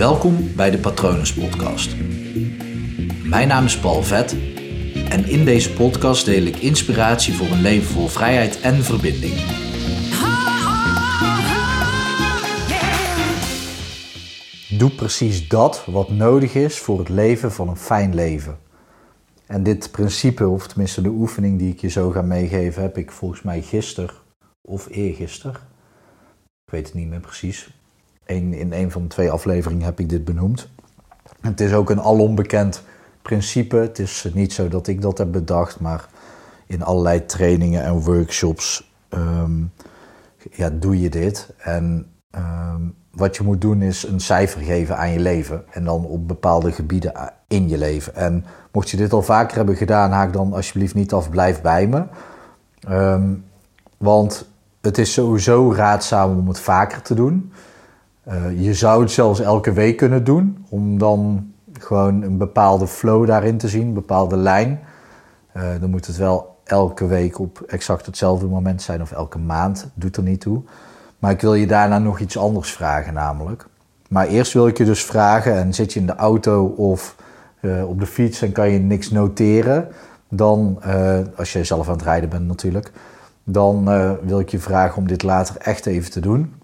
Welkom bij de Patronus Podcast. Mijn naam is Paul Vet en in deze podcast deel ik inspiratie voor een leven vol vrijheid en verbinding. Doe precies dat wat nodig is voor het leven van een fijn leven. En dit principe, of tenminste de oefening die ik je zo ga meegeven, heb ik volgens mij gisteren of eergisteren. Ik weet het niet meer precies. In een van de twee afleveringen heb ik dit benoemd. Het is ook een alombekend principe. Het is niet zo dat ik dat heb bedacht, maar in allerlei trainingen en workshops ehm, ja, doe je dit. En ehm, wat je moet doen is een cijfer geven aan je leven. En dan op bepaalde gebieden in je leven. En mocht je dit al vaker hebben gedaan, haak dan alsjeblieft niet af, blijf bij me. Ehm, want het is sowieso raadzaam om het vaker te doen. Uh, je zou het zelfs elke week kunnen doen, om dan gewoon een bepaalde flow daarin te zien, een bepaalde lijn. Uh, dan moet het wel elke week op exact hetzelfde moment zijn of elke maand, doet er niet toe. Maar ik wil je daarna nog iets anders vragen namelijk. Maar eerst wil ik je dus vragen, en zit je in de auto of uh, op de fiets en kan je niks noteren, dan, als je zelf aan het rijden bent natuurlijk, dan wil ik je vragen om dit later echt even te doen.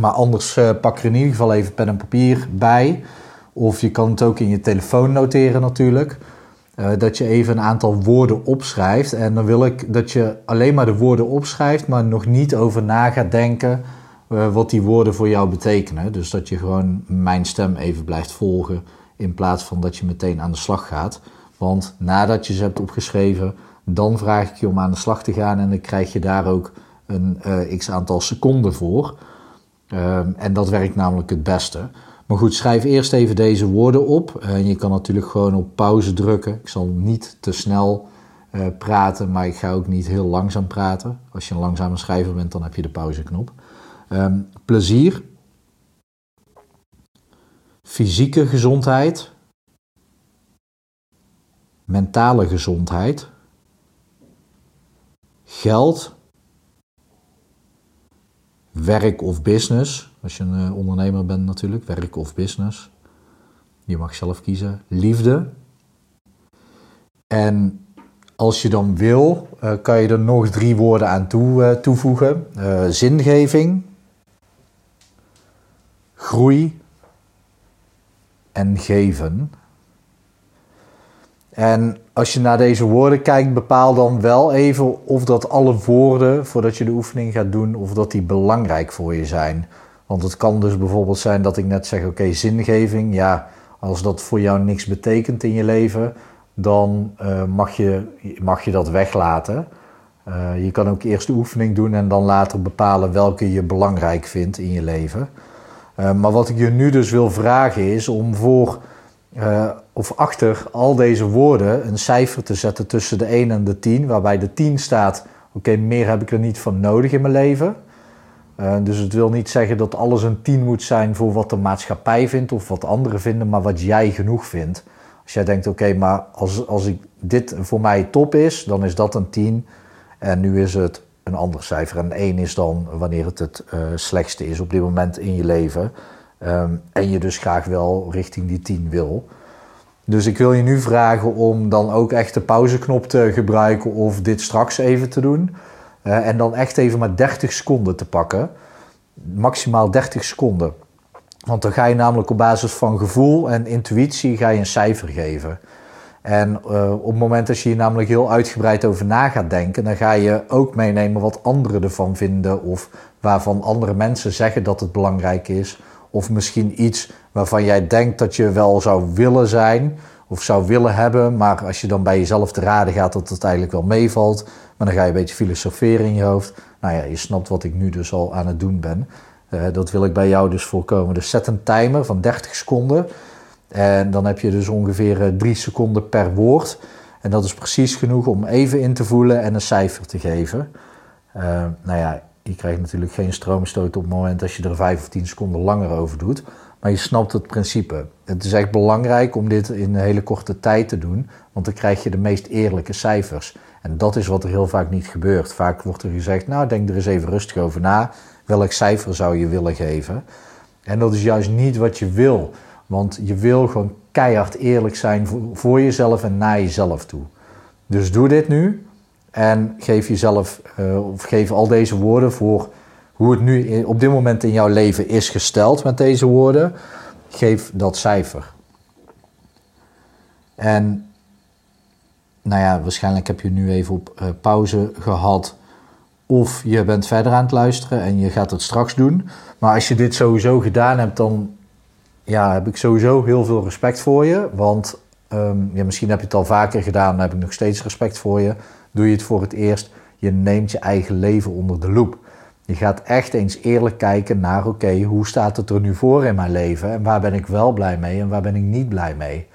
Maar anders pak er in ieder geval even pen en papier bij. Of je kan het ook in je telefoon noteren natuurlijk. Uh, dat je even een aantal woorden opschrijft. En dan wil ik dat je alleen maar de woorden opschrijft, maar nog niet over na gaat denken uh, wat die woorden voor jou betekenen. Dus dat je gewoon mijn stem even blijft volgen in plaats van dat je meteen aan de slag gaat. Want nadat je ze hebt opgeschreven, dan vraag ik je om aan de slag te gaan en dan krijg je daar ook een uh, x aantal seconden voor. Ehm, en dat werkt namelijk het beste. Maar goed, schrijf eerst even deze woorden op. En je kan natuurlijk gewoon op pauze drukken. Ik zal niet te snel uh, praten, maar ik ga ook niet heel langzaam praten. Als je een langzame schrijver bent, dan heb je de pauzeknop. Um, plezier. Fysieke gezondheid. Mentale gezondheid. Geld. Werk of business als je een eh, ondernemer bent natuurlijk, werk of business. Je mag zelf kiezen. Liefde. En als je dan wil, uh, kan je er nog drie woorden aan toe, uh, toevoegen. Zingeving, groei en geven. En als je naar deze woorden kijkt, bepaal dan wel even of dat alle woorden, voordat je de oefening gaat doen, of dat die belangrijk voor je zijn. Want het kan dus bijvoorbeeld zijn dat ik net zeg: oké, zingeving. Ja, als dat voor jou niks betekent in je leven, dan uh, mag, je, mag je dat weglaten. Uh, je kan ook eerst de oefening doen en dan later bepalen welke je belangrijk vindt in je leven. Uh, maar wat ik je nu dus wil vragen is om voor of achter al deze woorden een cijfer te zetten tussen de 1 en de 10, waarbij de 10 staat: oké, meer heb ik er niet van nodig in mijn leven. Uh, dus het wil niet zeggen dat alles een 10 moet zijn voor wat de maatschappij vindt of wat anderen vinden, maar wat jij genoeg vindt. Als jij denkt, oké, maar als, als ik, dit voor mij top is, dan is dat een 10. En nu is het een ander cijfer. En 1 is dan wanneer het het uh, slechtste is op dit moment in je leven. Um, en je dus graag wel richting die 10 wil. Dus ik wil je nu vragen om dan ook echt de pauzeknop te gebruiken of dit straks even te doen. Uh, en dan echt even maar 30 seconden te pakken. Maximaal 30 seconden. Want dan ga je namelijk op basis van gevoel en intuïtie ga je een cijfer geven. En uh, op het moment dat je hier namelijk heel uitgebreid over na gaat denken, dan ga je ook meenemen wat anderen ervan vinden. Of waarvan andere mensen zeggen dat het belangrijk is. Of misschien iets waarvan jij denkt dat je wel zou willen zijn of zou willen hebben. Maar als je dan bij jezelf te raden gaat dat het eigenlijk wel meevalt. Maar dan ga je een beetje filosoferen in je hoofd. Nou ja, je snapt wat ik nu dus al aan het doen ben. Uh, dat wil ik bij jou dus voorkomen. Dus zet een timer van 30 seconden. En dan heb je dus ongeveer 3 seconden per woord. En dat is precies genoeg om even in te voelen en een cijfer te geven. Uh, nou ja, je krijgt natuurlijk geen stroomstoot op het moment als je er 5 of 10 seconden langer over doet. Maar je snapt het principe. Het is echt belangrijk om dit in een hele korte tijd te doen, want dan krijg je de meest eerlijke cijfers. En dat is wat er heel vaak niet gebeurt. Vaak wordt er gezegd, nou denk er eens even rustig over na. Welk cijfer zou je willen geven? En dat is juist niet wat je wil. Want je wil gewoon keihard eerlijk zijn voor, jezelf en naar jezelf toe. Dus doe dit nu en geef jezelf, uh, of geef al deze woorden voor hoe het nu op dit moment in jouw leven is gesteld met deze woorden. Geef dat cijfer. En nou ja, waarschijnlijk heb je nu even op uh, pauze gehad. Of je bent verder aan het luisteren en je gaat het straks doen. Maar als je dit sowieso gedaan hebt, dan ja, heb ik sowieso heel veel respect voor je. Want um, ja, misschien heb je het al vaker gedaan, dan heb ik nog steeds respect voor je. Doe je het voor het eerst, je neemt je eigen leven onder de loep. Je gaat echt eens eerlijk kijken naar, oké, hoe staat het er nu voor in mijn leven? En waar ben ik wel blij mee en waar ben ik niet blij mee?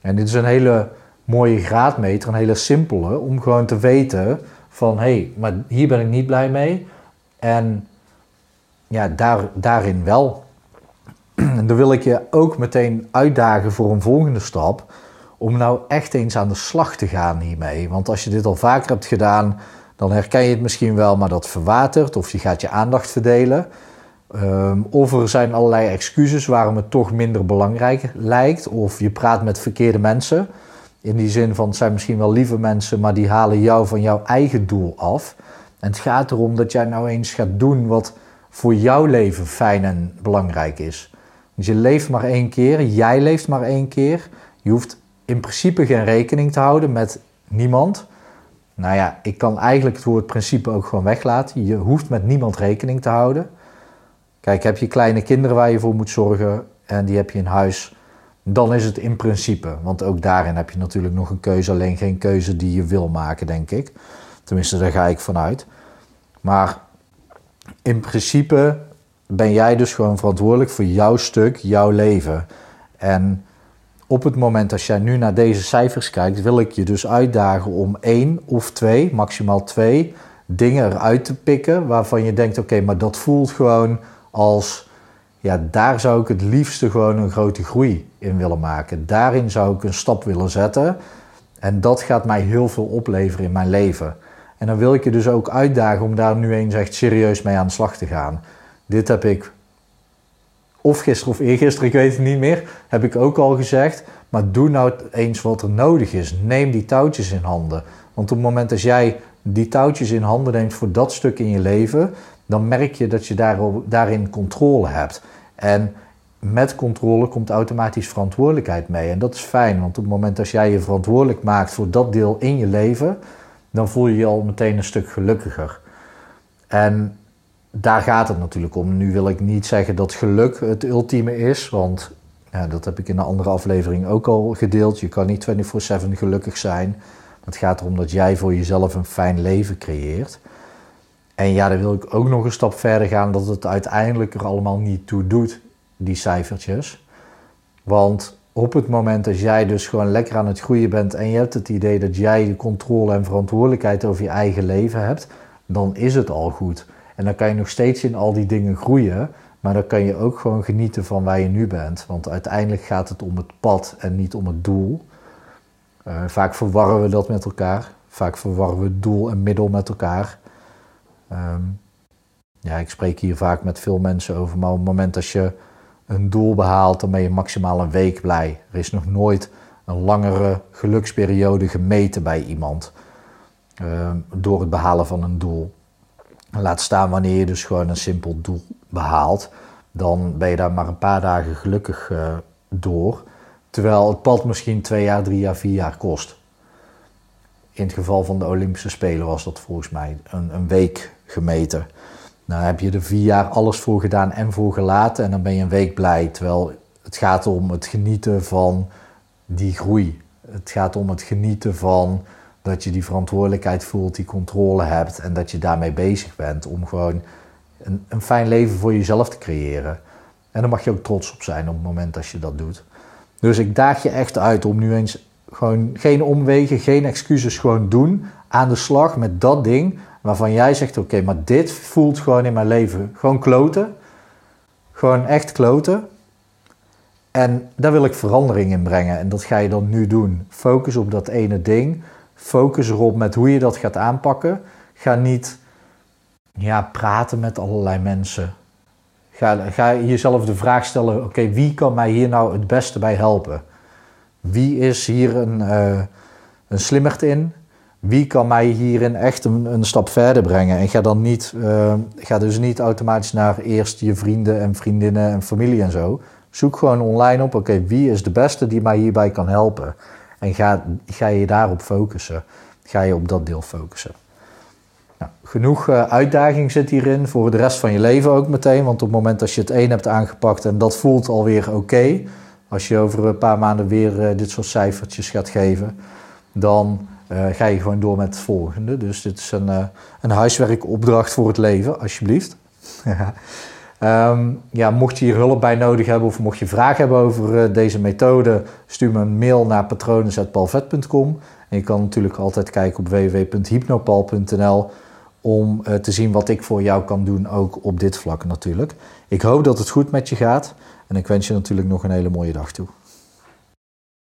En dit is een hele mooie graadmeter, een hele simpele, om gewoon te weten van, hé, hey, maar hier ben ik niet blij mee. En ja, daar, daarin wel. En dan wil ik je ook meteen uitdagen voor een volgende stap. Om nou echt eens aan de slag te gaan hiermee. Want als je dit al vaker hebt gedaan, dan herken je het misschien wel, maar dat verwatert. Of je gaat je aandacht verdelen. Um, of er zijn allerlei excuses waarom het toch minder belangrijk lijkt. Of je praat met verkeerde mensen. In die zin van het zijn misschien wel lieve mensen, maar die halen jou van jouw eigen doel af. En het gaat erom dat jij nou eens gaat doen wat voor jouw leven fijn en belangrijk is. Dus je leeft maar één keer, jij leeft maar één keer. Je hoeft in principe geen rekening te houden met niemand. Nou ja, ik kan eigenlijk het woord principe ook gewoon weglaten. Je hoeft met niemand rekening te houden. Kijk, heb je kleine kinderen waar je voor moet zorgen en die heb je in huis, dan is het in principe. Want ook daarin heb je natuurlijk nog een keuze, alleen geen keuze die je wil maken, denk ik. Tenminste, daar ga ik vanuit. Maar in principe ben jij dus gewoon verantwoordelijk voor jouw stuk, jouw leven. En op het moment als jij nu naar deze cijfers kijkt, wil ik je dus uitdagen om één of twee, maximaal twee dingen eruit te pikken waarvan je denkt: oké, maar dat voelt gewoon als, ja, daar zou ik het liefste gewoon een grote groei in willen maken. Daarin zou ik een stap willen zetten. En dat gaat mij heel veel opleveren in mijn leven. En dan wil ik je dus ook uitdagen om daar nu eens echt serieus mee aan de slag te gaan. Dit heb ik of gisteren of eergisteren, ik weet het niet meer, heb ik ook al gezegd. Maar doe nou eens wat er nodig is. Neem die touwtjes in handen. Want op het moment dat jij die touwtjes in handen neemt voor dat stuk in je leven, dan merk je dat je daar, daarin controle hebt. En met controle komt automatisch verantwoordelijkheid mee. En dat is fijn, want op het moment dat jij je verantwoordelijk maakt voor dat deel in je leven, dan voel je je al meteen een stuk gelukkiger. En daar gaat het natuurlijk om. Nu wil ik niet zeggen dat geluk het ultieme is, want ja, dat heb ik in een andere aflevering ook al gedeeld. Je kan niet 24/7 gelukkig zijn. Het gaat erom dat jij voor jezelf een fijn leven creëert. En ja, dan wil ik ook nog een stap verder gaan dat het uiteindelijk er allemaal niet toe doet, die cijfertjes. Want op het moment dat jij dus gewoon lekker aan het groeien bent en je hebt het idee dat jij de controle en verantwoordelijkheid over je eigen leven hebt, dan is het al goed. En dan kan je nog steeds in al die dingen groeien, maar dan kan je ook gewoon genieten van waar je nu bent. Want uiteindelijk gaat het om het pad en niet om het doel. Uh, vaak verwarren we dat met elkaar. Vaak verwarren we doel en middel met elkaar. Um, ja, ik spreek hier vaak met veel mensen over, maar op het moment dat je een doel behaalt, dan ben je maximaal een week blij. Er is nog nooit een langere geluksperiode gemeten bij iemand uh, door het behalen van een doel. Laat staan wanneer je dus gewoon een simpel doel behaalt, dan ben je daar maar een paar dagen gelukkig uh, door. Terwijl het pad misschien twee jaar, drie jaar, vier jaar kost. In het geval van de Olympische Spelen was dat volgens mij een, een week gemeten. Nou heb je er vier jaar alles voor gedaan en voor gelaten en dan ben je een week blij. Terwijl het gaat om het genieten van die groei. Het gaat om het genieten van dat je die verantwoordelijkheid voelt, die controle hebt en dat je daarmee bezig bent om gewoon een, een fijn leven voor jezelf te creëren. En daar mag je ook trots op zijn op het moment dat je dat doet. Dus ik daag je echt uit om nu eens gewoon geen omwegen, geen excuses, gewoon doen. Aan de slag met dat ding waarvan jij zegt: Oké, maar dit voelt gewoon in mijn leven gewoon kloten. Gewoon echt kloten. En daar wil ik verandering in brengen. En dat ga je dan nu doen. Focus op dat ene ding. Focus erop met hoe je dat gaat aanpakken. Ga niet ja, praten met allerlei mensen. Ga, ga jezelf de vraag stellen: oké, wie kan mij hier nou het beste bij helpen? Wie is hier een, uh, een slimmerd in? Wie kan mij hierin echt een, een stap verder brengen? En ga dan niet, uh, ga dus niet automatisch naar eerst je vrienden en vriendinnen en familie en zo. Zoek gewoon online op: oké, wie is de beste die mij hierbij kan helpen? En ga, ga je daarop focussen. Ga je op dat deel focussen. Nou, genoeg uh, uitdaging zit hierin voor de rest van je leven ook meteen. Want op het moment dat je het een hebt aangepakt en dat voelt alweer oké. als je over een paar maanden weer uh, dit soort cijfertjes gaat geven. Dan uh, ga je gewoon door met het volgende. Dus dit is een, een huiswerkopdracht voor het leven, alsjeblieft. um, ja, mocht je hier hulp bij nodig hebben of mocht je vragen hebben over deze methode, stuur me een mail naar patronen.palvet.com. En je kan natuurlijk altijd kijken op www.hypnopal.nl om uh, te zien wat ik voor jou kan doen, ook op dit vlak natuurlijk. Ik hoop dat het goed met je gaat en ik wens je natuurlijk nog een hele mooie dag toe.